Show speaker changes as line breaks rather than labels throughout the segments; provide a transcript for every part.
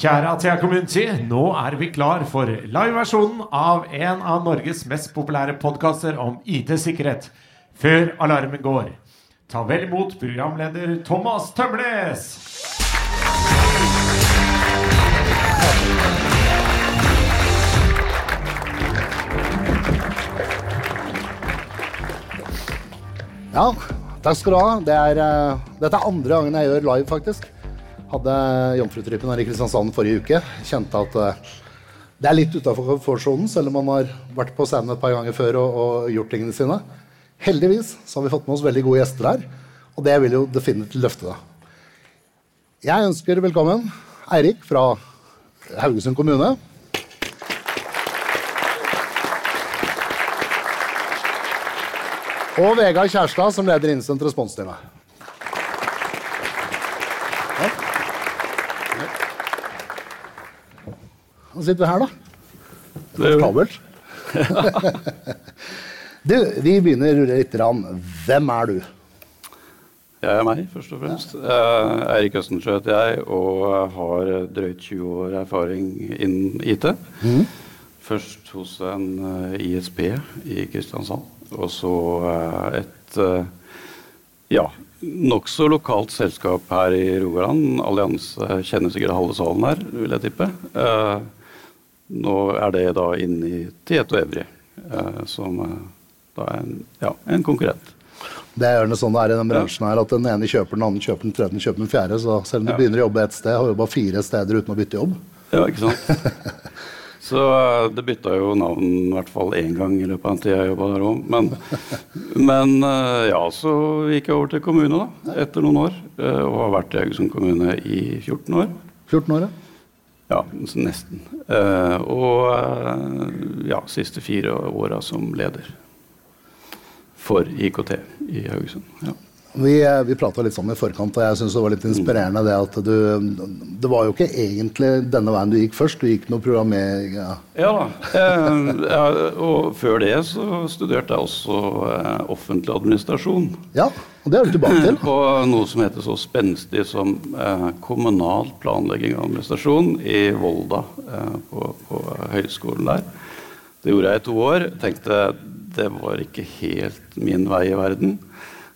Kjære Athea Community, nå er vi klar for liveversjonen av en av Norges mest populære podkaster om IT-sikkerhet. Før alarmen går. Ta vel imot programleder Thomas Tømles!
Ja, takk skal du ha. Det er, uh, dette er andre gangen jeg gjør live, faktisk. Hadde Jomfrutrippen her i Kristiansand forrige uke. Kjente at eh, det er litt utafor komfortsonen, selv om man har vært på scenen et par ganger før og, og gjort tingene sine. Heldigvis så har vi fått med oss veldig gode gjester her, og det vil jo definitivt løfte det. Jeg ønsker velkommen Eirik fra Haugesund kommune. Og Vegard Kjærstad, som leder Instant Responsteamet. Nå sitter vi her, da.
Det
Komfortabelt. du, vi begynner litt. Rann. Hvem er du?
Jeg er meg, først og fremst. Eh, Eirik Østensjø heter jeg og har drøyt 20 år erfaring innen IT. Først hos en eh, ISP i Kristiansand, og så eh, et eh, ja, nokså lokalt selskap her i Rogaland. Allianse kjenner sikkert halve salen her, vil jeg tippe. Nå er det da inne i Tieto Evry, eh, som eh, da er en, ja, en konkurrent.
Det er gjerne sånn det er i den bransjen her, at den ene kjøper den andre, kjøper den tredje, kjøper den fjerde. Så selv om du
Ja.
begynner å jobbe et sted, har du jobba fire steder uten å bytte jobb.
Ja, ikke sant? Så eh, det bytta jo navn i hvert fall én gang i løpet av den tida jeg jobba der òg. Men, men ja, så gikk jeg over til kommune da, etter noen år. Og har vært i Haugesund kommune i 14 år.
14 år, ja.
Ja, nesten. Eh, Og eh, ja, siste fire åra som leder for IKT i Haugesund. Ja.
Vi, eh, vi prata litt sammen i forkant, og jeg syns det var litt inspirerende det at du Det var jo ikke egentlig denne veien du gikk først. Du gikk noe programmering ja.
Ja da. Og før det så studerte jeg også offentlig administrasjon.
ja, og det er du tilbake til.
På noe som heter så spenstig som eh, kommunal planlegging og administrasjon i Volda eh, på, på høyskolen der. Det gjorde jeg i to år. Tenkte det var ikke helt min vei i verden.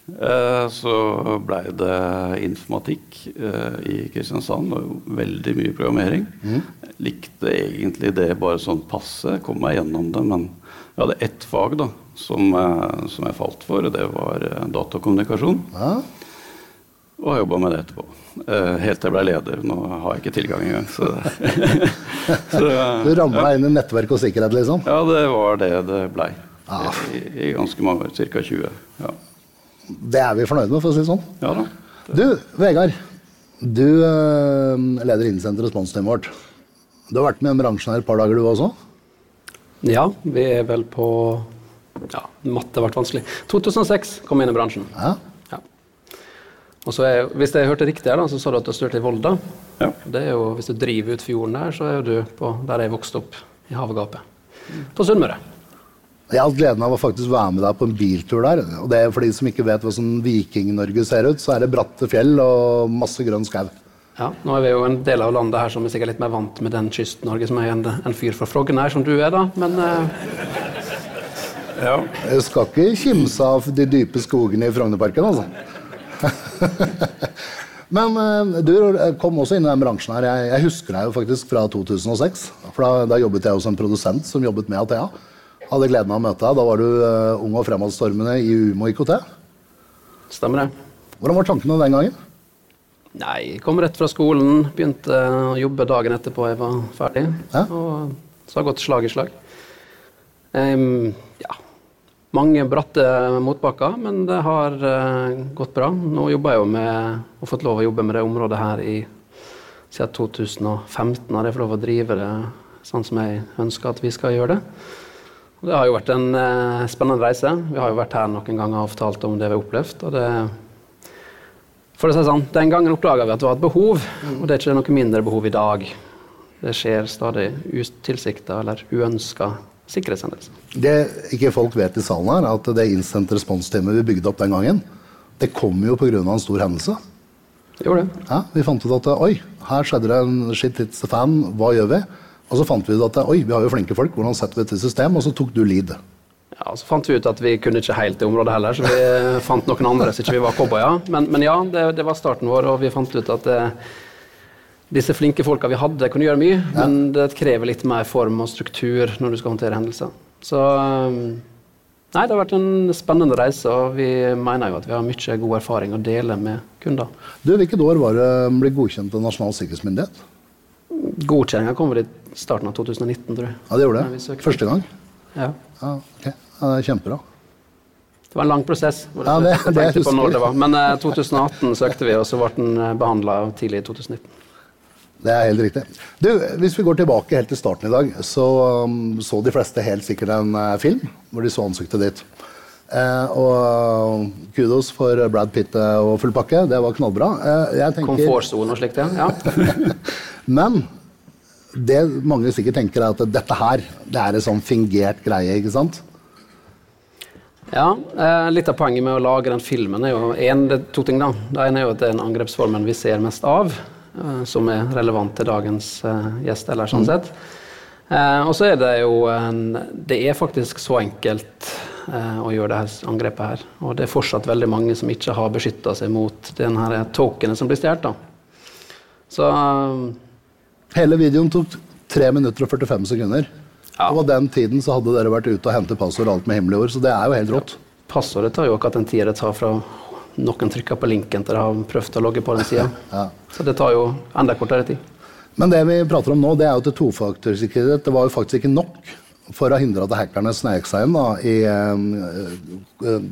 Eh, så blei det informatikk eh, i Kristiansand og jo veldig mye programmering. Likte egentlig det bare sånn passe, kom meg gjennom det. Men jeg hadde ett fag da, som, eh, som jeg falt for, og det var eh, datakommunikasjon.
Ja.
Og har jobba med det etterpå. Eh, helt til jeg ble leder. Nå har jeg ikke tilgang engang. Så, så
Du ramla inn i nettverk og sikkerhet, liksom.
ja, det var det det blei.
Ah.
I, I ganske mange år. Ca. 20. Ja.
Det er vi fornøyd med, for å si det sånn.
ja da.
Du, Vegard. Du leder Innsendt responsteamet vårt. Du har vært med i den bransjen her et par dager, du også?
Ja, vi er vel på Ja, matte ble vanskelig. 2006 kom jeg inn i bransjen.
Ja.
Ja. Og så er, Hvis jeg hørte riktig, her da, så sa du at du har studert i Volda.
Ja.
Det er jo, Hvis du driver ut fjorden der, så er jo du på der jeg vokste opp, i havgapet. På Sunnmøre.
Jeg har hatt gleden av å faktisk være med deg på en biltur der. Og det er for de som ikke vet hvordan Viking-Norge ser ut, så er det bratte fjell og masse grønn skau.
Ja, Nå er vi jo en del av landet her som er sikkert litt mer vant med den Kyst-Norge som er en, en fyr fra Frogner, som du er, da. Men uh...
ja.
Jeg skal ikke kimse av de dype skogene i Frognerparken, altså. Men eh, du kom også inn i den bransjen her. Jeg, jeg husker deg jo faktisk fra 2006. For da, da jobbet jeg hos en produsent som jobbet med Athea. Hadde gleden av å møte deg. Da var du eh, ung og fremadstormende i Umo IKT.
stemmer det?
Hvordan var tankene den gangen?
Nei, jeg kom rett fra skolen, begynte å jobbe dagen etterpå jeg var ferdig.
Ja.
Og så har det gått slag i slag. Um, ja. Mange bratte motbakker, men det har uh, gått bra. Nå jobber jeg jo med og fått lov å jobbe med det området her i siden 2015. Har jeg fått lov å drive det sånn som jeg ønsker at vi skal gjøre det. Og det har jo vært en uh, spennende reise. Vi har jo vært her noen ganger og fortalt om det vi har opplevd. og det for å si sånn, Den gangen oppdaga vi at det var et behov, og det er ikke noe mindre behov i dag. Det skjer stadig utilsikta eller uønska sikkerhetshendelser.
Det ikke folk vet i salen her, er at det instant response-teamet vi bygde opp den gangen, det kom jo pga. en stor hendelse.
Gjorde det.
Ja, vi fant ut at oi, her skjedde det en shit hits the fan, hva gjør vi? Og så fant vi ut at oi, vi har jo flinke folk, hvordan setter vi til system? Og så tok du lead.
Ja, Så fant vi ut at vi kunne ikke helt det området heller, så vi fant noen andre så ikke vi var cowboyer. Men, men ja, det, det, var starten vår, og vi fant ut at det, disse flinke folka vi hadde, kunne gjøre mye, ja. men det krever litt mer form og struktur når du skal håndtere hendelser. Så Nei, det har vært en spennende reise, og vi mener jo at vi har mye god erfaring å dele med kunder.
Du, Hvilket år var det ble godkjent av Nasjonal sikkerhetsmyndighet?
Godkjenninga kom vel i starten av 2019, tror jeg.
Ja, det gjorde det? Første gang?
Ja.
ja okay. Ja, det er kjempebra.
Det var en lang prosess.
Ja, det, det, det
husker. Det Men eh, 2018 søkte vi, og så ble den eh, behandla tidlig i 2019.
Det er helt riktig. Du, Hvis vi går tilbake helt til starten i dag, så um, så de fleste helt sikkert en uh, film hvor de så ansiktet ditt. Eh, og uh, kudos for Brad Pitt uh, og full pakke. Det var knallbra.
Eh, Komfortsone og slikt, ja.
Men det mange sikkert tenker, er at dette her det er en sånn fingert greie, ikke sant?
Ja, eh, litt av poenget med å lage den filmen er jo en, det to ting. da. Det ene er jo at det er den angrepsformen vi ser mest av. Eh, som er relevant til dagens eh, gjest, eller sånn mm. sett. Eh, og så er det jo en, Det er faktisk så enkelt å gjøre det her angrepet her. Og det er fortsatt veldig mange som ikke har beskytta seg mot den her tokenet som blir stjålet. Så
Hele videoen tok 3 minutter og 45 sekunder. Ja. Og på den tiden så hadde dere vært ute og hentet passord alt med hemmelige ord, så det er jo helt rått.
Ja. Passordet tar jo akkurat den tida det tar fra noen trykker på linken til de har prøvd å logge på den sida. Ja. Så det tar jo enda kortere tid.
Men det vi prater om nå, det er jo til tofaktorsikkerhet. Det var jo faktisk ikke nok for å hindre at hackerne snek seg inn da, i eh, eh,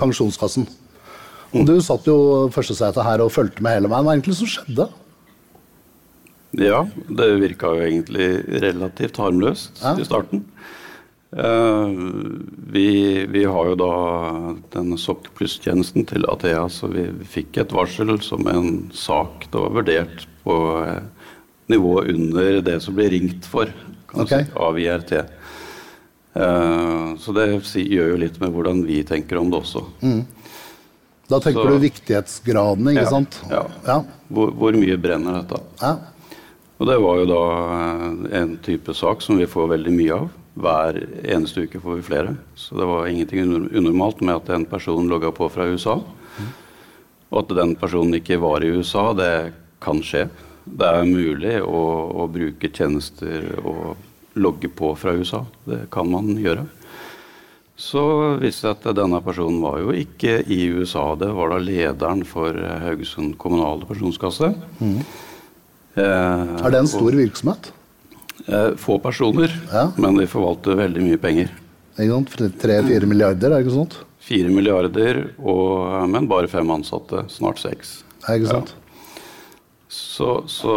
pensjonskassen. Og du satt jo førstesetet her og fulgte med hele veien. Hva egentlig som skjedde?
Ja, det virka jo egentlig relativt harmløst ja. i starten. Eh, vi, vi, har jo da den SOC pluss-tjenesten til Athea, så vi fikk et varsel som en sak det var vurdert på eh, nivået under det som blir ringt for okay. si, av IRT. Eh, så det gjør jo litt med hvordan vi tenker om det også. Mm.
Da tenker så, du viktighetsgraden, ikke ja, sant?
Ja. ja. Hvor, hvor, mye brenner dette? Ja. Og det var jo da en type sak som vi får veldig mye av. Hver eneste uke får vi flere. Så det var ingenting unormalt med at en person logga på fra USA. Og at den personen ikke var i USA, det kan skje. Det er mulig å, å bruke tjenester og logge på fra USA. Det kan man gjøre. Så viste det at denne personen var jo ikke i USA. Det var da lederen for Haugesund kommunale pensjonskasse. Mm.
Eh, er det en stor virksomhet?
Eh, få personer, ja. men de forvalter veldig mye penger.
Tre-fire milliarder, er det ikke sånt?
Fire milliarder, og, men bare fem ansatte. Snart seks.
Er ikke sant? Ja.
Så, så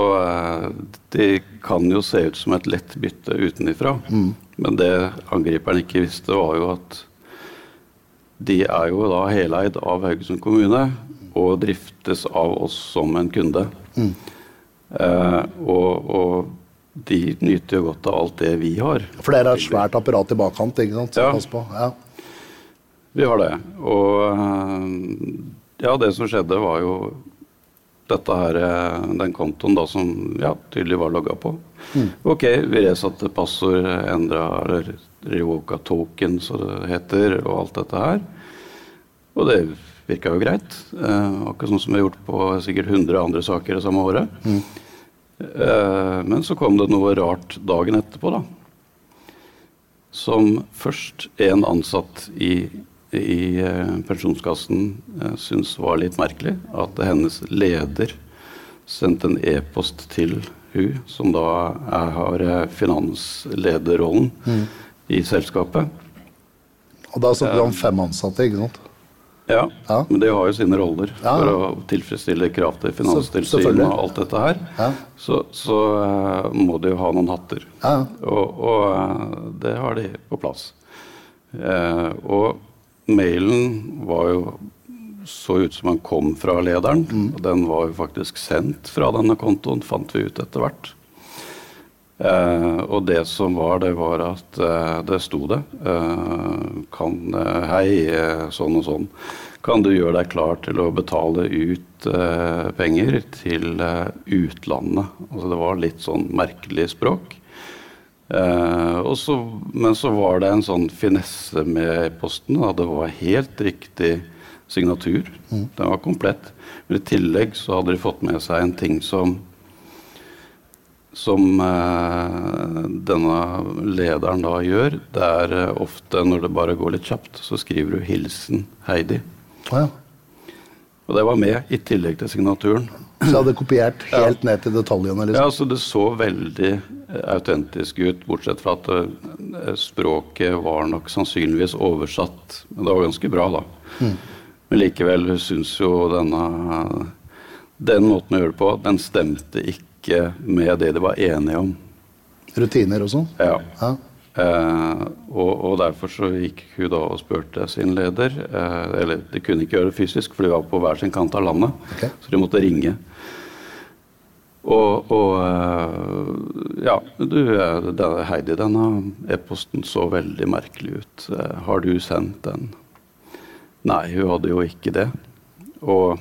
de det kan jo se ut som et lett bytte utenifra. Mm. Men det angriperen ikke visste, var jo at de er jo da heleid av Haugesund kommune og driftes av oss som en kunde. Mm. Eh, og, og de nyter jo godt av alt det vi har.
For dere har et svært apparat i bakkant? ikke sant?
Ja. På. ja. Vi har det. Og eh, ja, det som skjedde, var jo dette her, eh, den kontoen da som ja, tydelig var logga på. Mm. Ok, vi resatte passord, endra eller revoka token, som det heter, og alt dette her. Og det virka jo greit. Eh, akkurat sånn som vi har gjort på sikkert 100 andre saker det samme året. Mm. Eh, men så kom det noe rart dagen etterpå, da. Som først en ansatt i, i eh, pensjonskassen eh, syntes var litt merkelig. At hennes leder sendte en e-post til hun som da er, har finanslederrollen mm. i selskapet.
Og da snakker vi om fem ansatte, ikke sant?
Ja, ja, men de har jo sine roller ja. for å tilfredsstille krav til finanstilsyn og alt dette her. Ja. Så, så uh, må de jo ha noen hatter. Og, og uh, det har de på plass. Uh, og mailen var jo så ut som den kom fra lederen. Mm. Og den var jo faktisk sendt fra denne kontoen, fant vi ut etter hvert. Uh, og det som var, det var at eh, det sto det. Eh, kan Hei, sånn og sånn. kan du gjøre deg klar til å betale ut eh, penger til eh, utlandet. Altså det var litt sånn merkelig språk. Eh, så, men så var det en sånn finesse med e-posten. Det var helt riktig signatur. Den var komplett. Men i tillegg så hadde de fått med seg en ting som som eh, denne lederen da gjør, det er eh, ofte når det bare går litt kjapt, så skriver du 'Hilsen Heidi'.
Ja.
Og det var med i tillegg til signaturen.
Så jeg hadde kopiert helt ned til detaljene?
Ja,
liksom.
så Det så veldig eh, autentisk ut, bortsett fra at språket var nok sannsynligvis oversatt. Men det var ganske bra, da. Men likevel syns jo denne Den måten å gjøre det på, den stemte ikke med det de var enige om.
Rutiner og sånn?
Ja.
Ja.
Eh, og, og derfor så gikk hun da og spurte sin leder. Eh, eller de kunne ikke gjøre det fysisk, for de var på hver sin kant av landet.
Okay.
Så de måtte ringe. Og, og eh, ja, du, eh, denne- Heidi, denne e-posten så veldig merkelig ut. Eh, har du sendt den? Nei, hun hadde jo ikke det. Og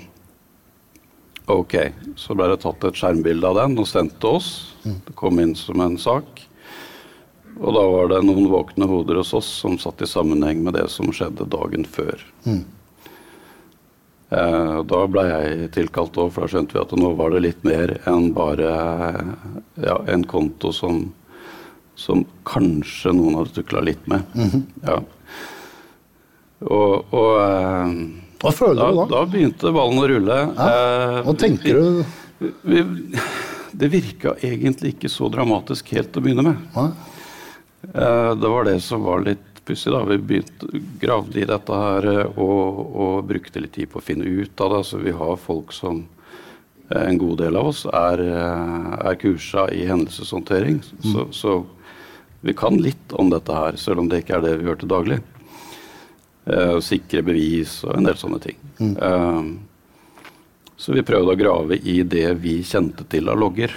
ok, så ble det tatt et skjermbilde av den og sendt til oss. Det kom inn som en sak. Og da var det noen våkne hoder hos oss som satt i sammenheng med det som skjedde dagen før. Eh, og da ble jeg tilkalt òg, for da skjønte vi at nå var det litt mer enn bare eh, ja, en konto som, som kanskje noen hadde tukla litt med. ja. Og, og eh,
Hva føler
da,
du da?
da begynte ballen å rulle. Ja.
Hva tenker du?
vi, det virka egentlig ikke så dramatisk helt til å begynne med.
Nei?
Eh, Det var det som var litt pussig. da. Vi begynte, gravde i dette her eh, og, og brukte litt tid på å finne ut av det. Så vi har folk som eh, En god del av oss er, eh, er kursa i hendelseshåndtering. Så, så vi kan litt om dette her, selv om det ikke er det vi gjør til daglig. Eh, Sikre bevis og en del sånne ting. Eh, så vi prøvde å grave i det vi kjente til av logger.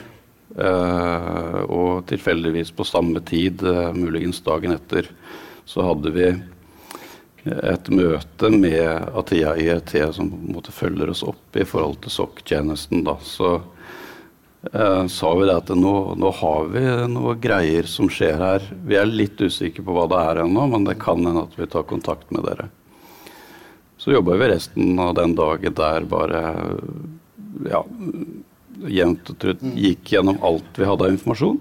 Uh, og tilfeldigvis på samme tid, muligens dagen etter, så hadde vi et møte med Atia IET, som på en måte følger oss opp i forhold til SOC-tjenesten. da, Så eh, sa vi det at nå, nå har vi noe greier som skjer her. Vi er litt usikre på hva det er ennå, men det kan hende at vi tar kontakt med dere. Så jobba vi resten av den dagen der bare ja, jevnt og trutt gikk gjennom alt vi hadde av informasjon.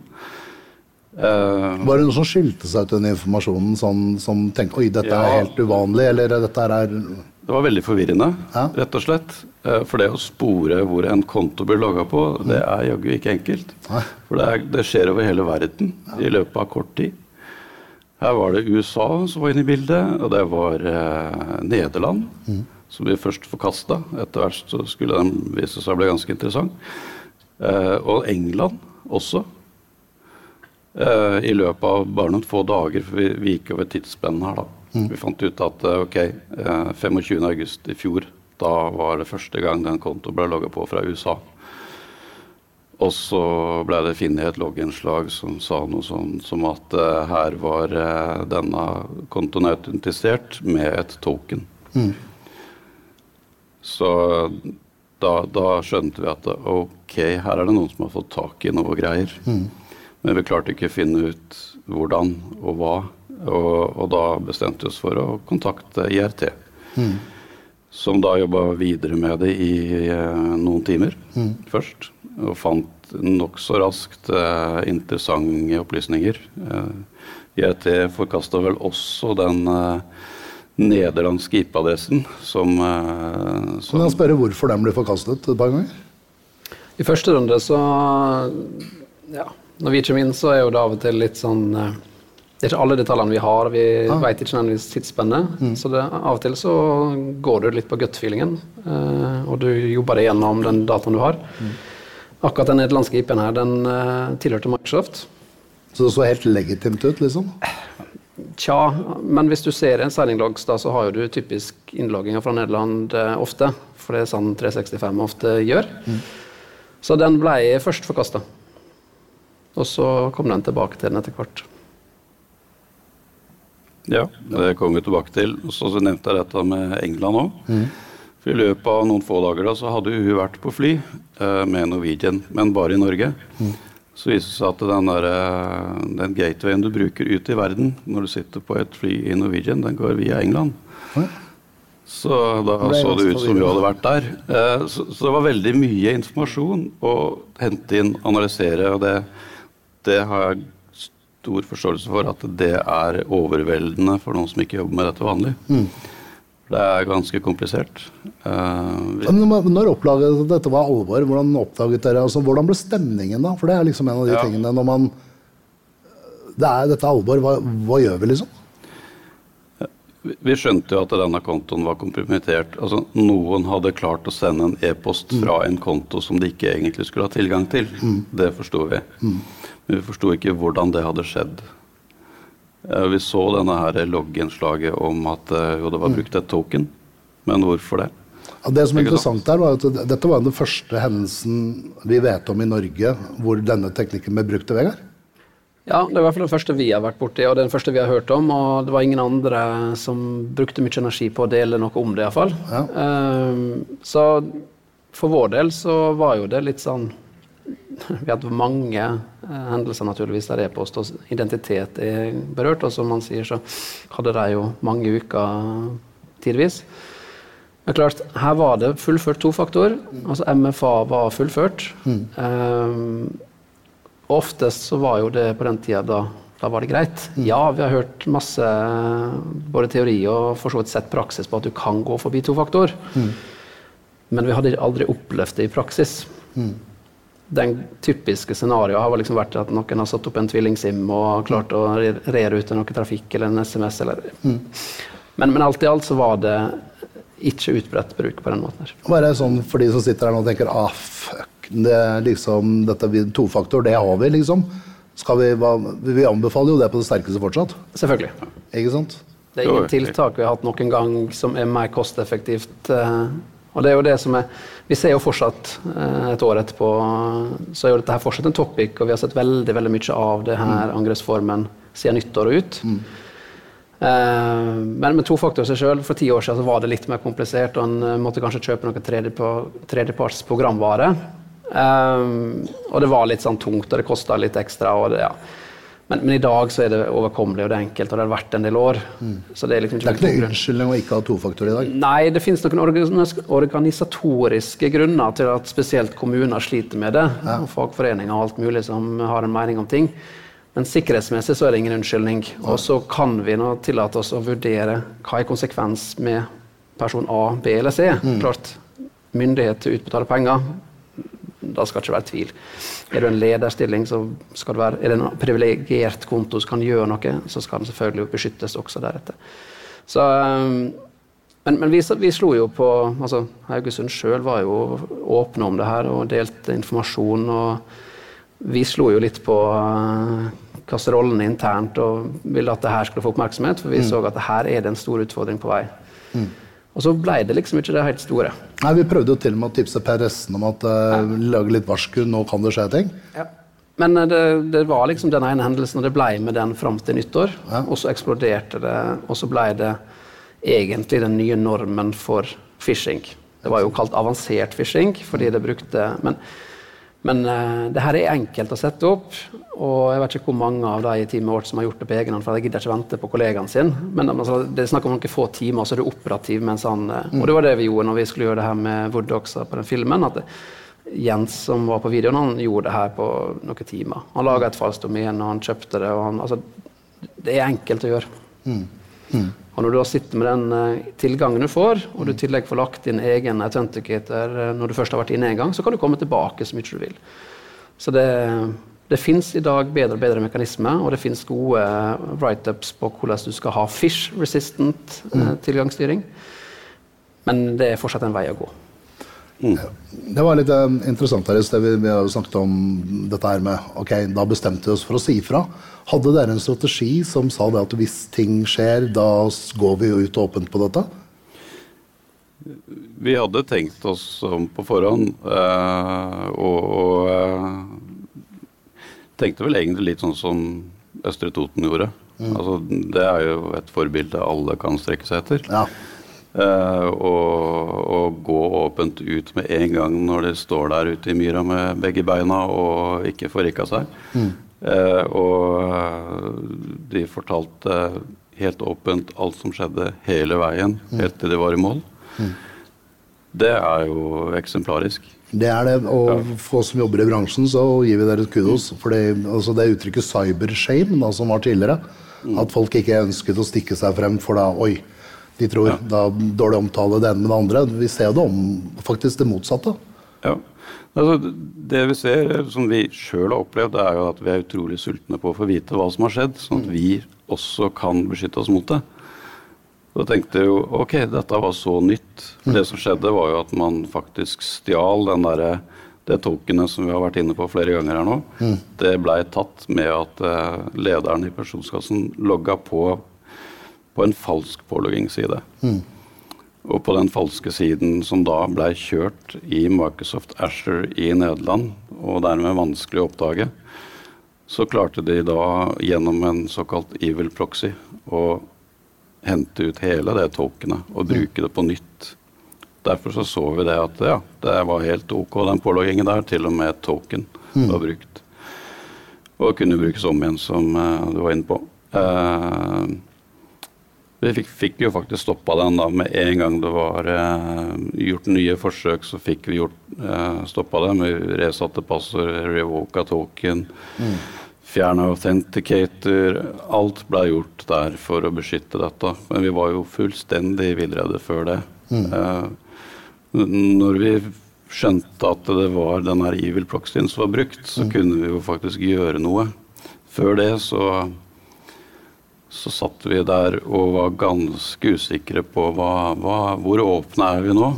Uh,
Var det noe som skilte seg ut den informasjonen, sånn, som tenkte oi, dette er helt uvanlig, eller dette er
det var veldig forvirrende,
Ja.
rett og slett. Eh, For det å spore hvor en konto blir logga på, det er jaggu ikke enkelt. For det, er, det skjer over hele verden i løpet av kort tid. Her var det USA som var inne i bildet, og det var eh, Nederland, som vi først forkasta. Etter hvert så skulle den vise seg å bli ganske interessant. Eh, og England også. Eh, I løpet av bare noen få dager, for vi, vi gikk over tidsspennet her, da. Vi fant ut at eh, ok, eh, 25.8 i fjor, da var det første gang den kontoen ble logga på fra USA. Og så ble det funnet et logginnslag som sa noe sånn som at uh, her var uh, denne kontoen autentisert med et token. Så da, da skjønte vi at ok, her er det noen som har fått tak i noe greier. Men vi klarte ikke å finne ut hvordan og hva. Og, og da bestemte vi oss for å kontakte IRT. Som da jobba videre med det i eh, noen timer først. Og fant nokså raskt eh, interessante opplysninger. Eh, IRT forkasta vel også den eh, nederlandske IP-adressen som, eh,
Kan jeg spørre hvorfor den ble forkastet et par ganger?
I første runde så Ja, når vi kommer inn, så er jo det av og til litt sånn eh, Det er ikke alle detaljene vi har. Vi
Ah.
vet ikke nødvendigvis tidsspennet. Så det, av og til så går du litt på gut-feelingen, uh, og du jobber deg gjennom den dataen du har. Akkurat den nederlandske IP-en her, den uh, tilhørte Microsoft.
Så det så helt legitimt ut, liksom?
Tja, men hvis du ser en signing logs, da, så har jo du typisk innlogginger fra Nederland uh, ofte. For det er sånn 365 ofte gjør. Så den ble først forkasta. Og så kom den tilbake til den etter hvert.
Ja, det kommer vi tilbake til. Så, så nevnte jeg dette med England òg. For I løpet av noen få dager da, så hadde hun vært på fly eh, med Norwegian, men bare i Norge. Så viste det seg at den, der, eh, den gatewayen du bruker ut i verden når du sitter på et fly i Norwegian, den går via England. Så da
det
så det ut som vi hadde vært der. Eh, Så, så det var veldig mye informasjon å hente inn, analysere, og det, det har jeg stor forståelse for at det er overveldende for noen som ikke jobber med dette vanlig. Det er ganske komplisert. Uh, vi-
Men når- opplaget dette var alvor? Hvordan oppdaget dere, altså, hvordan ble stemningen da? For det er liksom en av de
Ja.
tingene når man det er, Dette er alvor, hva, hva gjør vi liksom?
Vi skjønte jo at denne kontoen var kompromittert. Altså, noen hadde klart å sende en e-post fra en konto som de ikke egentlig skulle ha tilgang til. Det forsto vi. Men vi forsto ikke hvordan det hadde skjedd. Eh, Vi så denne her logginnslaget om at eh, jo, det var brukt et token. Men hvorfor det?
Ja, det som er interessant der var at Dette var den første hendelsen vi vet om i Norge hvor denne teknikken ble brukt Vegard.
Ja, det er i hvert fall den første vi har vært borti, og den første vi har hørt om. Og det var ingen andre som brukte mye energi på å dele noe om det, iallfall.
Ja.
Um, så for vår del så var jo det litt sånn Vi hadde mange eh, hendelser naturligvis der e-post og identitet er berørt. Og som man sier, så hadde de jo mange uker tidvis. Men klart, her var det fullført to faktor. Altså MFA var fullført. Um, Oftest så var jo det på den tida da, da var det greit. Ja, vi har hørt masse både teori og for så vidt sett praksis på at du kan gå forbi tofaktor. Men vi hadde aldri opplevd det i praksis. Den typiske scenarioet har liksom vært at noen har satt opp en tvillingsim og klart å re- rerute noe trafikk eller en SMS. Eller. Men, men alt i alt så var det ikke utbredt bruk på den måten. her.
Bare sånn for de som sitter her nå og tenker ah, fuck, det liksom, dette tofaktor, det har vi, liksom. Skal vi, hva, vi anbefaler jo det på det sterkeste fortsatt.
Selvfølgelig.
Ikke sant?
Det er ingen tiltak vi har hatt noen gang som er mer kosteffektivt. eh, Og det er jo det som er Vi ser jo fortsatt, eh, et år etterpå, så er jo dette her fortsatt en topic, og vi har sett veldig veldig mye av det her angrepsformen siden nyttår og ut. Mm. Men med tofaktor seg sjøl, for ti år siden så var det litt mer komplisert, og en eh, måtte kanskje kjøpe noe tredjepa- tredjeparts programvare. Eh, og det var litt sånn tungt, og det kosta litt ekstra. det, ja. Men, men i dag så er det overkommelig, og det er enkelt, og det har vært en del år. Så det er liksom
Det er ikke
noen
unnskyldning å ikke ha tofaktor i dag.
Nei, det finnes noen organis- organisatoriske grunner til at spesielt kommuner sliter med det. Og fagforeninger og alt mulig som har en mening om ting. Men sikkerhetsmessig så er det ingen unnskyldning. Og så kan vi nå tillate oss å vurdere hva er konsekvens med person A, B eller C. Klart, myndighet til å utbetale penger, da skal det ikke være tvil. Er du en lederstilling, så skal det være, er det en privilegert konto som kan gjøre noe, så skal den selvfølgelig beskyttes også deretter. Så, um, men men vi, vi slo jo på altså Haugesund sjøl var jo åpne om det her og delte informasjon. og Vi slo jo litt på uh, kasserollene internt og ville at det her skulle få oppmerksomhet, for vi så at her er det en stor utfordring på vei. Og så ble det liksom ikke det helt store.
Nei, Vi prøvde jo til og med å tipse PRS-en om at uh, lage litt varsku, nå kan det skje ting. Ja.
Men eh, det, det var liksom den ene hendelsen, og det ble med den fram til nyttår.
Ja.
Og så eksploderte det, og så ble det egentlig den nye normen for phishing. Det var jo kalt avansert phishing, fordi det brukte Men, men uh, det her er enkelt å sette opp, og jeg vet ikke hvor mange av de i teamet vårt som har gjort det på egen hånd, for jeg gidder ikke vente på kollegaen sin. Men altså, det er snakk om noen få timer, så er du operativ mens han eh, Og det var det vi gjorde når vi skulle gjøre det her med Wood også på den filmen. at det, Jens som var på videoen, han gjorde det her på noen timer. Han laga et falskt domen, og han kjøpte det. og han, altså, Det er enkelt å gjøre. Og når du da sitter med den eh, tilgangen du får, og du i tillegg får lagt din egen authenticator eh, når du først har vært inne en gang, så kan du komme tilbake så mye du vil. Så det, det fins i dag bedre og bedre mekanismer, og det fins gode eh, write-ups på hvordan du skal ha fish resistant mm. tilgangsstyring. Men det er fortsatt en vei å gå.
Det var litt eh, interessant her i sted. Vi, vi snakket om dette her med Ok, da bestemte vi oss for å si ifra. Hadde dere en strategi som sa det at hvis ting skjer, da går vi jo ut åpent på dette?
Vi hadde tenkt oss om på forhånd, eh, og, eh, tenkte vel egentlig litt sånn som Østre Toten gjorde. Altså, det er jo et forbilde alle kan strekke seg etter.
Ja.
Eh, og, og gå åpent ut med en gang når de står der ute i myra med begge beina og ikke får rikka seg. Eh, og eh, de fortalte helt åpent alt som skjedde hele veien, helt til de var i mål. Det er jo eksemplarisk.
Det er det, og for oss som jobber i bransjen, så gir vi dere kudos. For det, altså det uttrykket cybershame som var tidligere, at folk ikke ønsket å stikke seg frem for da Oi, de tror da dårlig omtale det ene med det andre. Vi ser jo det om faktisk det motsatte.
Ja. Altså, det vi ser, som vi sjøl har opplevd, det er jo at vi er utrolig sultne på å få vite hva som har skjedd, sånn at vi også kan beskytte oss mot det. Da tenkte jeg jo ok, dette var så nytt. Det som skjedde, var jo at man faktisk stjal den derre det tokenet som vi har vært inne på flere ganger her nå. Det blei tatt med at eh, lederen i pensjonskassen logga på på en falsk påloggingsside. Og på den falske siden som da blei kjørt i Microsoft Asher i Nederland, og dermed vanskelig å oppdage, så klarte de da gjennom en såkalt evil proxy å hente ut hele det tokenet og bruke det på nytt. Derfor så, så vi det at ja, det var helt ok, den påloggingen der, til og med et token var brukt. Og kunne brukes om igjen, som uh, du var inne på. Eh, vi fikk, fikk jo faktisk stoppa den da med en gang det var eh, gjort nye forsøk. Så fikk vi gjort, eh, stoppa det med resatte passord, revoka token, fjerna authenticator. Alt ble gjort der for å beskytte dette. Men vi var jo fullstendig villredde før det. Eh, når vi skjønte at det var den her evil proxyen som var brukt, så kunne vi jo faktisk gjøre noe. Før det så så satt vi der og var ganske usikre på hva, hva, hvor åpne er vi nå.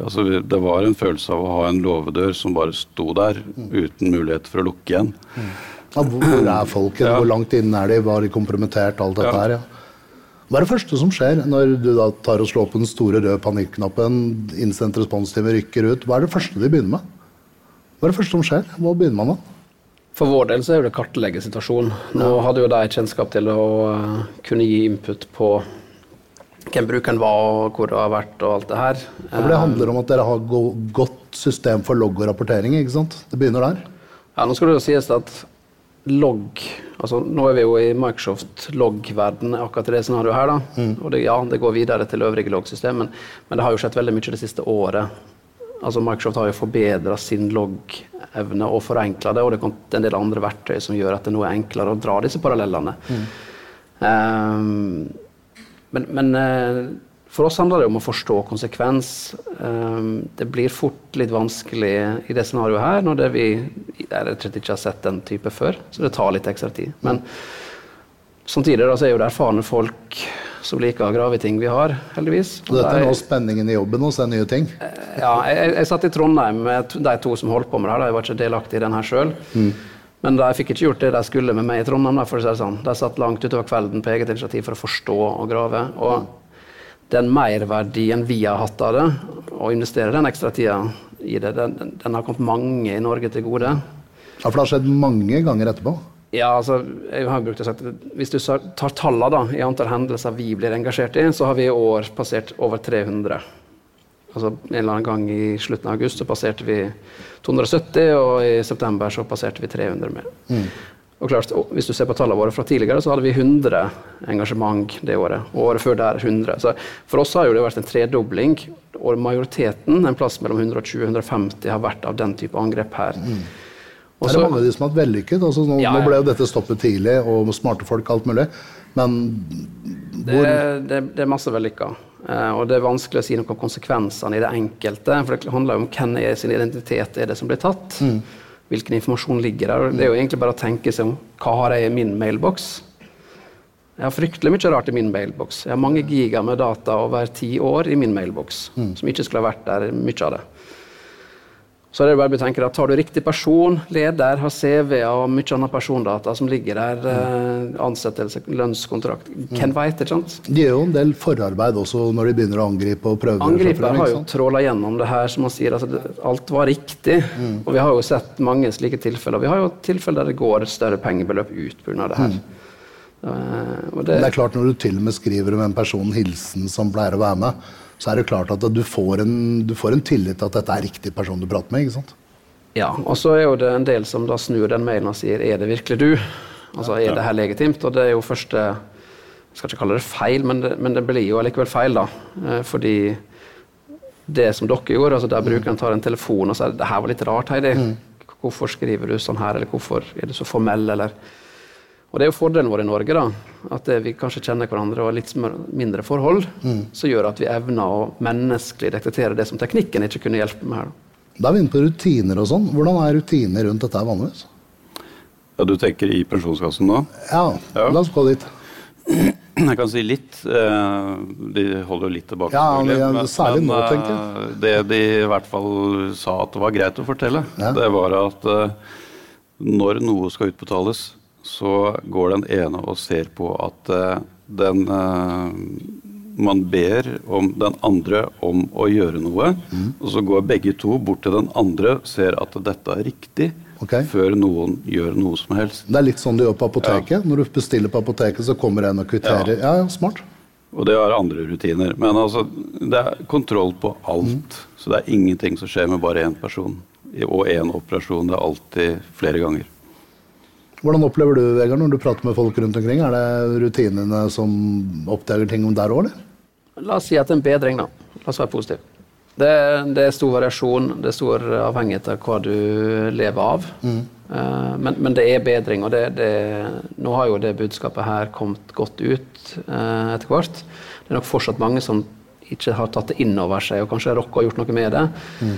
Altså, det var en følelse av å ha en låvedør som bare sto der uten mulighet for å lukke igjen.
Ja, hvor hvor er folket?
Ja.
Hvor langt inne er de? Var de kompromittert? Alt dette
Ja.
her, ja. Hva er det første som skjer når du da tar og slår på den store røde panikknappen, innsendt responstime rykker ut? Hva er det første de begynner med? Hva er det første som skjer? Hva begynner man med?
For vår del så er jo å kartlegge situasjonen. Nå hadde jo de kjennskap til å eh, kunne gi input på hvem brukeren var, og hvor det har vært, og alt det her.
For det handler om at dere har go godt system for logg og rapportering, ikke sant? Det begynner der.
Ja, nå skal det jo sies at logg altså Nå er vi jo i Microsoft logg-verden akkurat i det scenarioet her. da, og det, Ja, det går videre til øvrige loggsystem, men, men det har jo skjedd veldig mye det siste året. Altså Microsoft har jo forbedra sin loggevne og forenkla det, og det er kommet en del andre verktøy som gjør at det nå er enklere å dra disse parallellene. Ehm, men, men eh, for oss handler det om å forstå konsekvens. Um, det blir fort litt vanskelig i det scenarioet her, når det vi rett og ikke har sett den type før. Så det tar litt ekstra tid. Men samtidig da, så er jo det erfarne folk som liker å grave i ting vi har, heldigvis.
Og dette er nå spenningen i jobben hos deg, nye ting.
ja, jeg, jeg satt i Trondheim med de to som holdt på med det. her, Jeg var ikke delaktig i den her sjøl. Men de fikk ikke gjort det de skulle med meg i Trondheim. for å si det sånn. De satt langt utover kvelden på eget initiativ for å forstå og grave. Og den merverdien vi har hatt av det, å investere den ekstra tida i det, den, den- den har kommet mange i Norge til gode.
Ja, for det har skjedd mange ganger etterpå.
Ja, altså, jeg har brukt å si at Hvis du tar tallene da, i antall hendelser vi blir engasjert i, så har vi i år passert over 300. Altså En eller annen gang i slutten av august så passerte vi 270, og i september så passerte vi 300 med. Og klart, Hvis du ser på tallene våre fra tidligere, så hadde vi 100 engasjement det året. Og året før der 100. Så for oss har jo det vært en tredobling. Og majoriteten, en plass mellom 120 og 150, har vært av den type angrep her. Og
er
så-
det mange av de som har vært vellykket? Altså, nå,
Ja,
nå ble jo dette stoppet tidlig, og smarte folk alt mulig. Men
Det, det, det er masse vellykka. Uh, og det er vanskelig å si noe om konsekvensene i det enkelte. For det handler jo om hvem er sin identitet er det som blir tatt. Hvilken informasjon ligger der. Det er jo egentlig bare å tenke seg om hva har jeg i min mailboks. Jeg har fryktelig mye rart i min mailboks. Jeg har mange giga med data over ti år i min mailboks som ikke skulle ha vært der, mye av det. Så er det bare å tenke at Tar du riktig person, leder, har CV og mye annet persondata som ligger der, eh, ansettelse, lønnskontrakt Hvem veit, ikke sant?
de gjør jo en del forarbeid også når de begynner å angripe og prøve.
Angriper har jo tråla gjennom det her, som man sier. Altså, alt var riktig. Og vi har jo sett mange slike tilfeller. Vi har jo tilfeller der det går et større pengebeløp ut pga. det her. Eh, og
Det er klart Når du til og med skriver om en person hilsen som pleier å være med, så er det klart at du får en, du får en tillit til at dette er riktig person du prater med. ikke sant?
Ja, og så er jo det en del som da snur den mailen og sier er det virkelig du? Altså er det her legitimt? Og det er jo første Jeg skal ikke kalle det feil, men det, men det blir jo allikevel feil, da. Eh, fordi det som dere gjorde, altså der brukeren tar en telefon og sier det her var litt rart, Heidi. Hvorfor skriver du sånn her, eller hvorfor er du så formell, eller og det er jo fordelen vår i Norge, da. At vi kanskje kjenner hverandre og har litt mindre forhold, mm. som gjør at vi evner å menneskelig detektere det som teknikken ikke kunne hjelpe med her. Da.
da er vi inne på rutiner og sånn. Hvordan er rutiner rundt dette vanligvis?
Ja, Du tenker i pensjonskassen nå?
Ja, ja. la oss gå dit.
Jeg kan si litt. Eh, de holder jo litt tilbake.
Ja, men, særlig nå, tenker jeg.
Eh, det de i hvert fall sa at det var greit å fortelle, ja. det var at eh, når noe skal utbetales, så går den ene og ser på at uh, den uh, Man ber om den andre om å gjøre noe, mm. og så går begge to bort til den andre, ser at dette er riktig, okay. før noen gjør noe som helst.
Det er litt sånn de gjør på apoteket. Ja. Når du bestiller på apoteket, så kommer en og kvitterer. Ja. ja, smart.
Og det har andre rutiner. Men altså, det er kontroll på alt. Mm. Så det er ingenting som skjer med bare én person. Og én operasjon. Det er alltid flere ganger.
Hvordan opplever du Vegard, når du prater med folk rundt omkring? Er det rutinene som oppdager ting om der òg, eller?
La oss si at det er en bedring, da. La oss være positiv. Det, det, er stor variasjon, det er stor avhengighet av hva du lever av. Mm. Uh, men, men, det er bedring, og det, det, nå har jo det budskapet her kommet godt ut uh, etter hvert. Det er nok fortsatt mange som ikke har tatt det inn over seg, og kanskje rocka og gjort noe med det. Mm.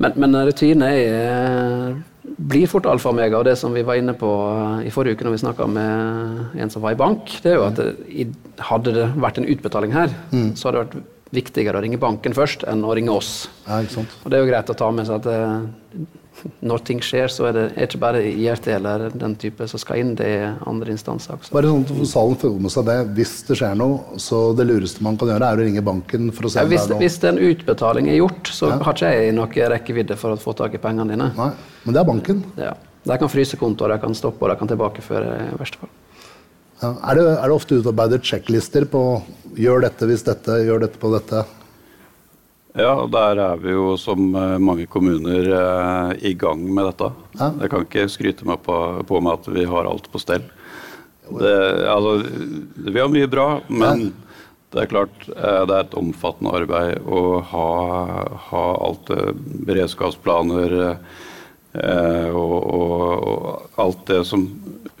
Men, men rutine er blir fort alfa og omega. Og det som vi var inne på eh, i forrige uke når vi snakka med en som var i bank, det er jo at det, hadde det vært en utbetaling her, mm. så hadde det vært viktigere å ringe banken først enn å ringe oss.
Ja,
og det er jo greit å ta med seg at eh, når ting skjer, så er det ikke bare IRT eller den type som skal inn, det er andre instanser også.
Bare sånn at salen føler med seg det. Hvis det skjer noe, så det lureste man kan gjøre, er å ringe banken for å se
ja, hvis, det er noe. Hvis en utbetaling er gjort, så ja. har ikke jeg noe rekkevidde for å få tak i pengene dine.
Nei, Men det er banken?
Ja. De kan fryse kontoer, de kan stoppe og de kan tilbakeføre i verste fall.
Ja. Er, det, er det ofte utarbeidet sjekklister på gjør dette hvis dette, gjør dette på dette?
Ja, der er vi jo som eh, mange kommuner eh, i gang med dette. Ja. Jeg kan ikke skryte meg på, på meg at vi har alt på stell. Det, altså, vi har mye bra, men det er klart eh, det er et omfattende arbeid å ha, ha alt beredskapsplaner eh, og, og, og, alt det som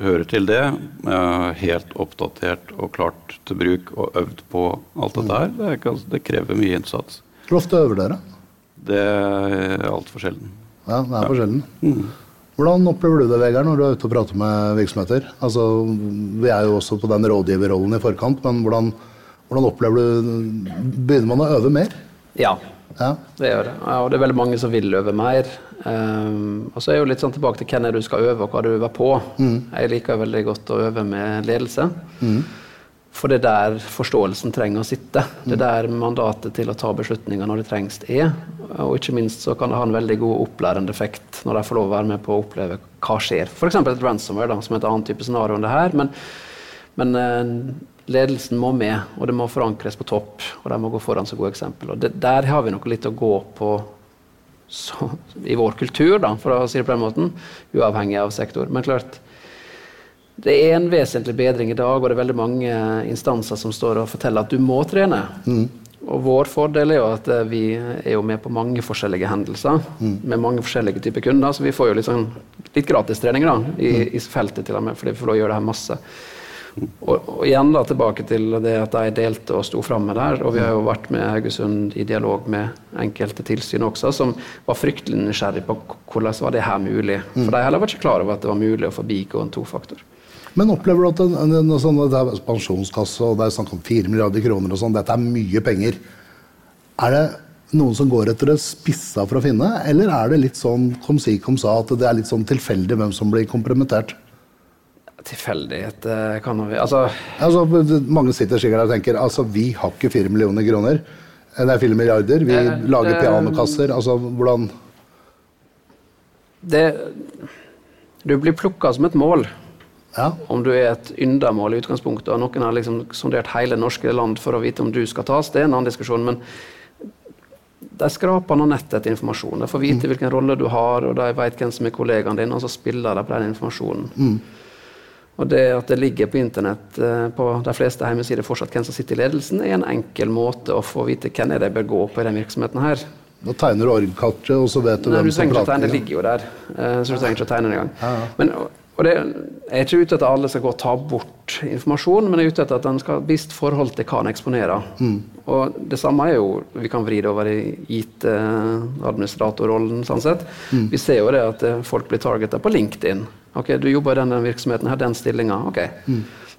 hører til det. Eh, helt oppdatert og klart til bruk og øvd på alt dette her. Det, det krever mye innsats.
Hvor ofte øver dere?
Det er altfor sjelden.
Ja, det er for sjelden. Mm. Hvordan opplever du det, Vegard, når du er ute og prater med virksomheter? Altså, vi er jo også på den rådgiverrollen i forkant, men hvordan, hvordan opplever du Begynner man å øve mer?
Ja, ja. det gjør det. Ja, og det er veldig mange som vil øve mer. Um, og så er jo litt sånn tilbake til hvem er du skal øve, og hva du øver på. Mm. Jeg liker veldig godt å øve med ledelse. Mm. For det er der forståelsen trenger å sitte. Det er der mandatet til å ta beslutninger når det trengs, er. Og ikke minst så kan det ha en veldig god opplærende effekt når de får lov å være med på å oppleve hva skjer. F.eks. et ransomware, da, som er et annet type scenario enn det her. Men, men eh, ledelsen må med, og det må forankres på topp. Og de må gå foran som gode eksempel. Og det, der har vi noe litt å gå på så, i vår kultur, da, for å si det på den måten. Uavhengig av sektor. Men klart, det er en vesentlig bedring i dag, og det er veldig mange instanser som står og forteller at du må trene. Mm. Og vår fordel er jo at eh, vi er jo med på mange forskjellige hendelser mm. med mange forskjellige typer kunder, så vi får jo litt, sånn, litt gratistrening da, i, mm. i, feltet til og med, fordi vi får lov å gjøre det her masse. Og, og, igjen da tilbake til det at de delte og sto framme der. Og vi har jo vært med Haugesund i dialog med enkelte tilsyn også, som var fryktelig nysgjerrig på hvordan var det her mulig. For mm. de heller var ikke klar over at det var mulig å forbigå en tofaktor.
Men opplever du at en, en, en sånn, det er pensjonskasse og det er snakk om 4 milliarder kroner og sånn, dette er mye penger. Er det noen som går etter det spissa for å finne, eller er det litt sånn kom si kom sa, at det er litt sånn tilfeldig hvem som blir kompromittert?
Tilfeldighet kan vi altså...
altså Mange sitter sikkert og tenker altså vi har ikke 4 millioner kroner. Det er 4 milliarder. Vi det, lager det, pianokasser. Altså hvordan
det, Du blir plukka som et mål.
Ja.
Om du er et yndamål i utgangspunktet, og noen har liksom sondert hele norske land for å vite om du skal tas, det er en annen diskusjon. men de skraper nå nettet etter informasjon. De får vite hvilken rolle du har, og de vet hvem som er kollegaen din, og så spiller de på den informasjonen. Og det at det ligger på internett eh, på de fleste hjemmesider fortsatt hvem som sitter i ledelsen, er en enkel måte å få vite hvem er det bør gå på i den virksomheten her.
Da tegner du orgkartet, og så vet du
Nei,
hvem
du
som
å tegne, det ligger jo der. eh, Så du trenger ikke å tegne det engang. Men, og det, jeg er ikke ute etter at alle skal gå og ta bort informasjon, men jeg er ute etter at den skal ha et visst forhold til hva den eksponerer. Og det samme er jo Vi kan vri det over i IT-administratorrollen, sånn sett. Vi ser jo det at eh, folk blir targeta på LinkedIn. Ok, Du jobber i den, den virksomheten, her, den stillinga. Ok.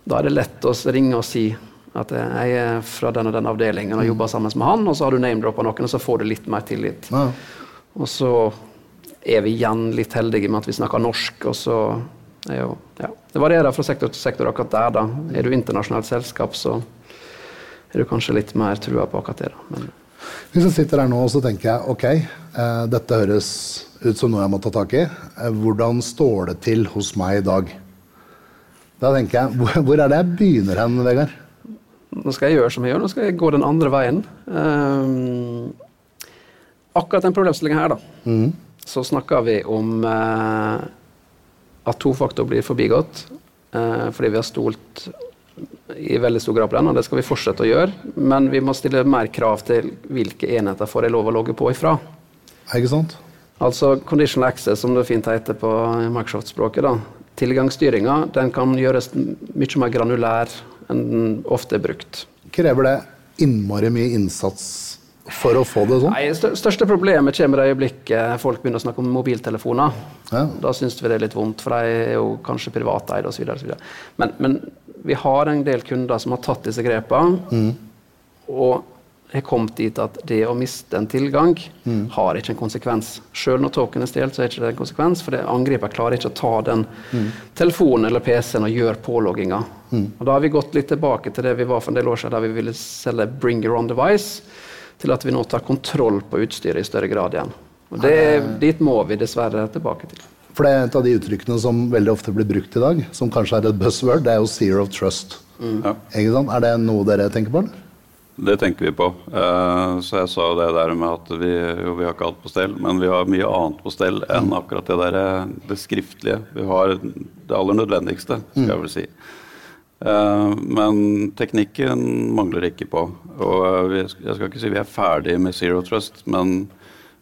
Da er det lett å ringe og si at eh, jeg er fra den og den avdelingen og jobber sammen med han, og så har du name-droppa noen, og så får du litt mer tillit.
Ja.
Og så er vi igjen litt heldige med at vi snakker norsk, og så jo ja, Det varierer fra sektor til sektor akkurat der, da. Er du internasjonalt selskap, så er du kanskje litt mer trua på akkurat det, da. Men
Hvis jeg sitter her nå og så tenker jeg ok, eh, dette høres ut som noe jeg må ta tak i. Eh, hvordan står det til hos meg i dag? Da tenker jeg, hvor, hvor er det jeg begynner hen, Vegard?
nå skal jeg gjøre som jeg gjør, nå skal jeg gå den andre veien. Ehm, akkurat den problemstillingen her, da, så snakker vi om eh, at to faktorer blir forbigått eh, fordi vi har stolt i veldig stor grad på den, og det skal vi fortsette å gjøre. Men vi må stille mer krav til hvilke enheter får jeg lov å logge på ifra.
Ikke sant?
Altså conditional access, som det fint heter på Microsoft-språket. da. Tilgangsstyringa den kan gjøres mye mer granulær enn den ofte er brukt.
Krever det innmari mye innsats for å få det sånn?
Nei, stør- største problemet kommer i øyeblikket folk begynner å snakke om mobiltelefoner.
Ja.
Da syns vi det er litt vondt, for de er jo kanskje privateide osv. Men, men vi har en del kunder som har tatt disse grepene, og har kommet dit at det å miste en tilgang har ikke en konsekvens. Selv når token er stjålet, så er ikke det en konsekvens, for det angriper klarer ikke å ta den telefonen eller PC-en og gjøre pålogginga. Og Da har vi gått litt tilbake til det vi var for en del år siden, da vi ville selge bring your own device, til at vi nå tar kontroll på utstyret i større grad igjen. Og det, Dit må vi dessverre tilbake til.
For det er et av de uttrykkene som veldig ofte blir brukt i dag, som kanskje er et buzzword, det er jo zero of trust.
Ja.
Ikke sant? Er det noe dere tenker på? eller?
Det tenker vi på. Eh, så jeg sa jo det der med at vi, jo, vi har ikke alt på stell, men vi har mye annet på stell enn akkurat det der, eh, det skriftlige. Vi har det aller nødvendigste, skal jeg vel si. Eh, men teknikken mangler ikke på. Og eh, jeg skal ikke si vi er ferdig med Zero Trust, men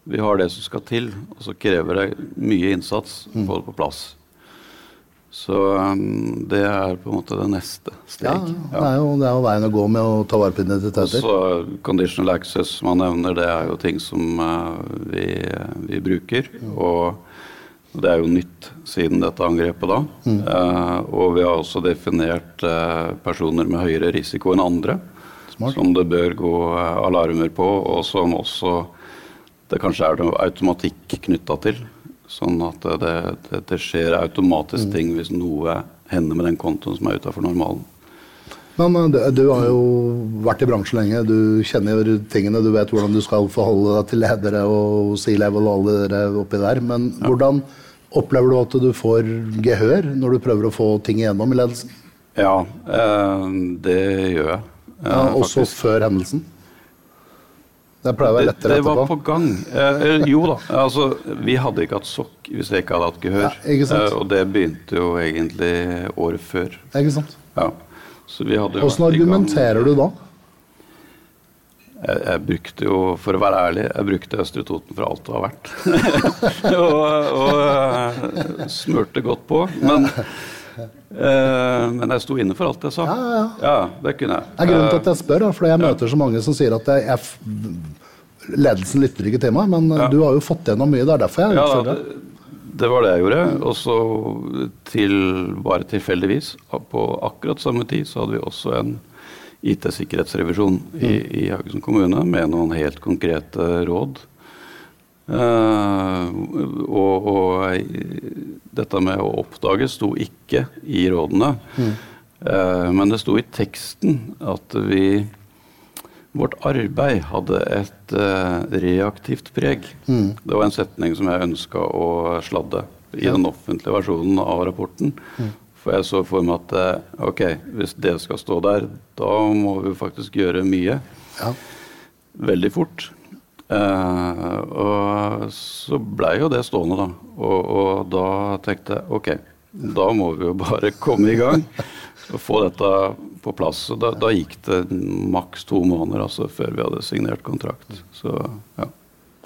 vi har det som skal til. Og så krever det mye innsats å få det på plass. Så eh, det er på en måte det neste steg.
Ja, det er, jo, det er jo veien å gå med å ta vare på identiteter.
Så conditional access som man nevner, det er jo ting som vi, vi bruker. Og det er jo nytt siden dette angrepet da. Eh, og vi har også definert eh, personer med høyere risiko enn andre.
Smart.
Som det bør gå eh, alarmer på, og som også det kanskje er noe automatikk knytta til. Sånn at det, det, det skjer automatisk ting hvis noe hender med den kontoen som er utafor normalen.
Men eh, du, har jo vært i bransjen lenge, du kjenner tingene, du vet hvordan du skal forholde deg til ledere og C-level og alle dere oppi der. Men hvordan opplever du at du får gehør når du prøver å få ting igjennom i ledelsen?
Ja, eh, det gjør jeg. eh,
Ja, også
faktisk.
før hendelsen? Det pleier å være lettere etterpå.
det var på gang. Eh, jo da. Altså, vi hadde ikke hatt sokk hvis jeg ikke hadde hatt gehør.
Ja, ikke sant?
Eh, og det begynte jo egentlig året før.
Ikke sant?
Ja.
Hvordan argumenterer du da?
Jeg, jeg brukte jo, for å være ærlig, jeg brukte Østre Toten for alt det var verdt. og, og eh, smurte godt på. Men, uh, men jeg sto inne for alt jeg sa.
Ja, ja,
det kunne jeg.
Det er grunnen til
Eh,
at jeg spør, for jeg møter så mange som sier at jeg, jeg, ledelsen lytter ikke til meg, men eh,
Ja.
du har jo fått gjennom mye. Det er derfor jeg
Ja,
utfordrer.
det, det var det jeg gjorde. Og så til, bare tilfeldigvis, på akkurat samme tid, så hadde vi også en IT-sikkerhetsrevisjon i, i Haugesund kommune med noen helt konkrete råd. Uh, og, og dette med å oppdage sto ikke i rådene. Eh, men det sto i teksten at vi Vårt arbeid hadde et eh, reaktivt preg. Det var en setning som jeg ønska å sladde i den offentlige versjonen av rapporten. For jeg så for meg at eh, ok, hvis det skal stå der, da må vi faktisk gjøre mye.
Ja.
Veldig fort. Eh, og så blei jo det stående, da. Og, og da tenkte jeg ok, da må vi jo bare komme i gang og få dette på plass. Så da, da gikk det maks to måneder altså, før vi hadde signert kontrakt. Så ja.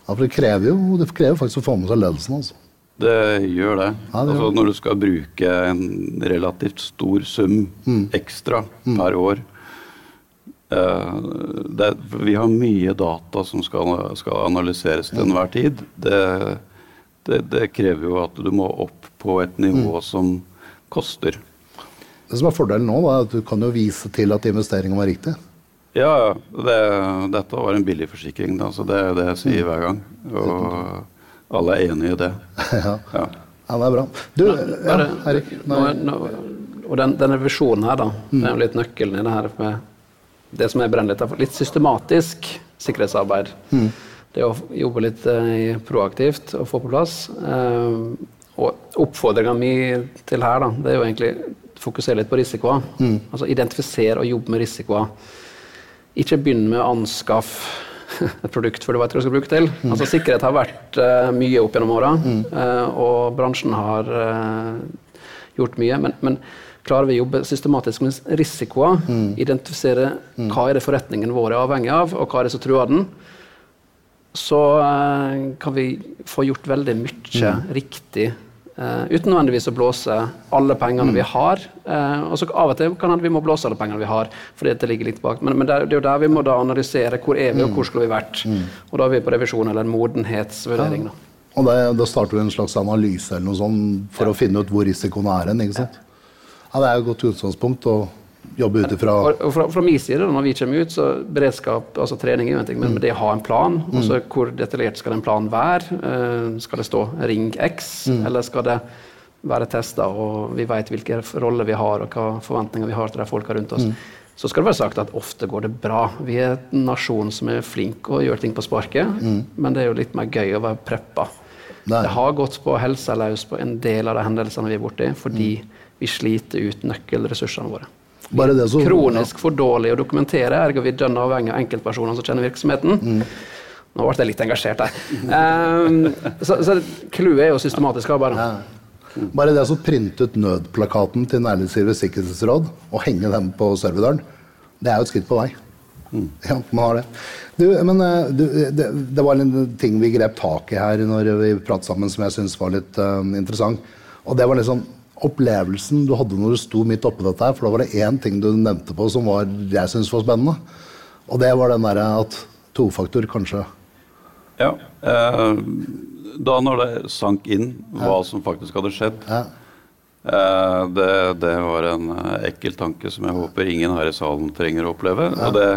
Ja, for det krever jo det krever faktisk å få med seg ledelsen. altså.
Det gjør det.
Ja, det gjør
altså, når du skal bruke en relativt stor sum
Mm.
ekstra per år eh, det, Vi har mye data som skal, skal analyseres til enhver tid. Det, det, det krever jo at du må opp på et nivå
Mm.
som koster.
Det som er Fordelen nå da, er at du kan jo vise til at investeringen var riktig.
Ja, det, dette var en billig forsikring. Da, så det er det jeg
Mm.
sier hver gang. Og alle er enig i det.
ja.
Ja.
ja, det er bra. Du, ja, Erik.
og den, denne visjonen her, da, det er jo litt nøkkelen i det her med det som jeg brenner litt av. Litt systematisk sikkerhetsarbeid. Det å jobbe litt eh, proaktivt og få på plass. Eh, og oppfordringa mi til her, da, det er jo egentlig fokusere litt på risikoer. Altså identifisere og jobbe med risikoer. Ikke begynn med å anskaffe et produkt før du vet hva du skal bruke til. Altså Sikkerhet har vært uh, mye opp gjennom åra, eh, og bransjen har uh, gjort mye. Men, men klarer vi å jobbe systematisk med risikoer, identifisere hva er det forretningen vår er avhengig av, og hva er det som truer den, så kan vi få gjort veldig mye riktig. Eh, uten nødvendigvis å blåse alle pengene vi har. Uh, og så Av og til kan hende vi må blåse alle pengene vi har, fordi det ligger litt bak. Men, men det, er- det er jo der vi må da analysere hvor er vi og hvor skulle vi vært. Og da er vi på revisjon eller en modenhetsvurdering. da.
Og det, da starter du en slags analyse eller noe sånt for å finne ut hvor risikoen er hen. ikke sant? Ja, Det er jo et godt utgangspunkt å jobbe ut ifra.
Fra, fra min side, når vi kommer ut, så beredskap, altså trening er jo en ting, men, mm. det å ha en plan, altså hvor detaljert skal den planen være? Uh, skal det stå ring X, eller skal det være testa, og vi vet hvilke roller vi har, og hva forventninger vi har til de folka rundt oss? Så skal det være sagt at ofte går det bra. Vi er en nasjon som er flink og gjør ting på sparket, men det er jo litt mer gøy å være preppa.
Er-
Det har gått på helsa løs på en del av de hendelsene vi er borti, fordi vi sliter ut nøkkelressursene våre.
Bare det som,
Kronisk for dårlig å dokumentere, ergo vi dønn avhengig av enkeltpersoner som kjenner virksomheten. Nå ble jeg litt engasjert der. Um, så så clouet er jo systematisk arbeid.
Ja. Bare det å printe ut nødplakaten til Næringslivets sikkerhetsråd og henge den på serverdøren, det er jo et skritt på vei. Ja, man har det. Du, men eh, du, det, det var en ting vi grep tak i her når vi pratet sammen som jeg syns var litt uh, interessant. Og det var liksom opplevelsen du hadde når du sto midt oppi dette her. For da var det én ting du nevnte på som var, jeg syns var spennende. Og det var den derre at tofaktor kanskje
Ja. Eh, da når det sank inn hva som faktisk hadde skjedd,
ja,
eh, det, det var en eh, ekkel tanke som jeg håper ingen her i salen trenger å oppleve. Og det,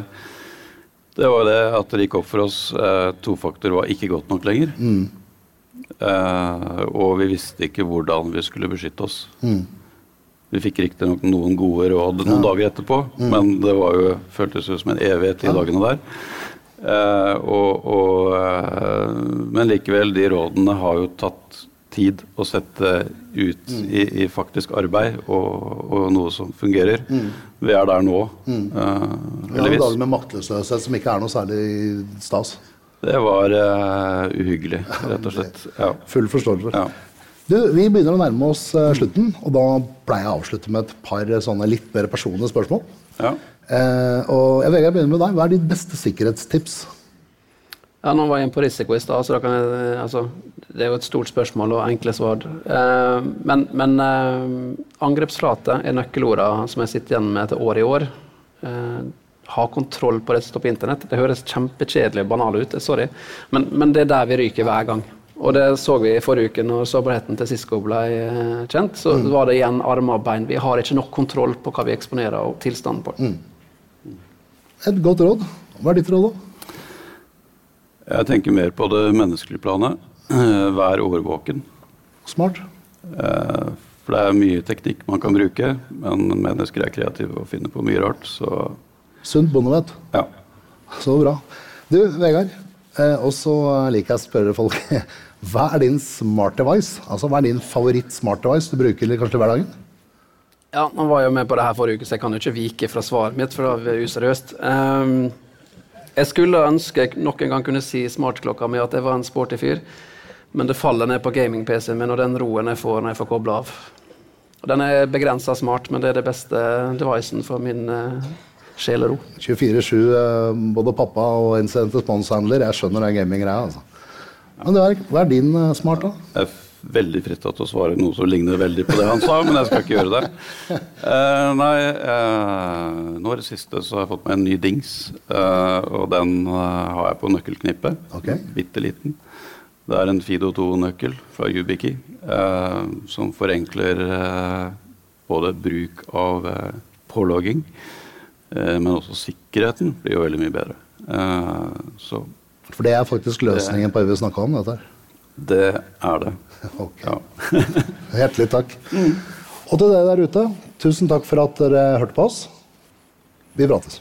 det var det at det gikk opp for oss eh, tofaktor var ikke godt nok lenger. Eh, og vi visste ikke hvordan vi skulle beskytte oss. Vi fikk riktignok noen gode råd noen dager etterpå, men det var jo, føltes jo som en evighet, de dagene der. Eh, og, og, eh, men likevel, de rådene har jo tatt tid å sette ut i, i faktisk arbeid og, og noe som fungerer. Vi er der nå, eh,
Det var
en
dag med maktesløshet som ikke er noe særlig stas.
Det var uh, uhyggelig, rett og slett. Ja.
Full forståelse.
Ja.
Du, Vi begynner å nærme oss uh, slutten, og da pleier jeg å avslutte med et par eh, sånne litt mer personlige spørsmål.
Ja.
Uh, og jeg, Vegard, begynner med deg. Hva er ditt beste sikkerhetstips?
Ja, nå var jeg inne på risiko i stad, så da kan jeg, altså, det er jo et stort spørsmål og enkle svar. Eh, men men angrepsflate er nøkkelordene som jeg sitter igjen med etter år i år. Eh, ha kontroll på det som står på internett. Det høres kjempekjedelig og banalt ut, sorry, men, men det er der vi ryker hver gang. Og det så vi i forrige uke når sårbarheten til Sisko ble eh, kjent. Så var det igjen armer og bein. Vi har ikke nok kontroll på hva vi eksponerer og tilstanden på.
Et godt råd. Hva er ditt råd, da?
Jeg tenker mer på det menneskelige planet. Eh, Vær årvåken.
Smart.
Eh, For det er mye teknikk man kan bruke, men mennesker er kreative og finner på mye rart. Så
Sunt bondevett.
ja.
Så bra. Du, Vegard. Eh, og så liker jeg å spørre folk Hva er din smart device? Altså, Hva er din favoritt smart device du bruker kanskje hverdagen?
Ja, nå var jeg med på det her forrige uke, så jeg kan jo ikke vike fra svaret mitt, for da er useriøst. Um, jeg skulle ønske jeg nok en gang kunne si smartklokka mi at jeg var en sporty fyr, men det faller ned på gaming-PC-en min og den roen jeg får når jeg får kobla av. Og den er begrensa smart, men det er det beste devicen for min uh, sjelero.
24-7, eh, både pappa og incident response-handler. Jeg skjønner den gaminggreia. Altså. Men er, hva er din uh, smart, da?
Jeg er veldig frista til å svare noe som ligner veldig på det han sa, men jeg skal ikke gjøre det. Uh, nei, uh, nå i det siste så har jeg fått meg en ny dings, uh, og den har jeg på nøkkelknippet.
Okay.
Bitte liten. Det er en Fido 2-nøkkel fra YubiKey som forenkler både bruk av pålogging, men også sikkerheten blir jo veldig mye bedre.
så For det er faktisk løsningen det, på det vi snakka om? dette her?
Det er det.
Ok. Ja. Hjertelig takk. Mm. Og til dere der ute, tusen takk for at dere hørte på oss. Vi prates.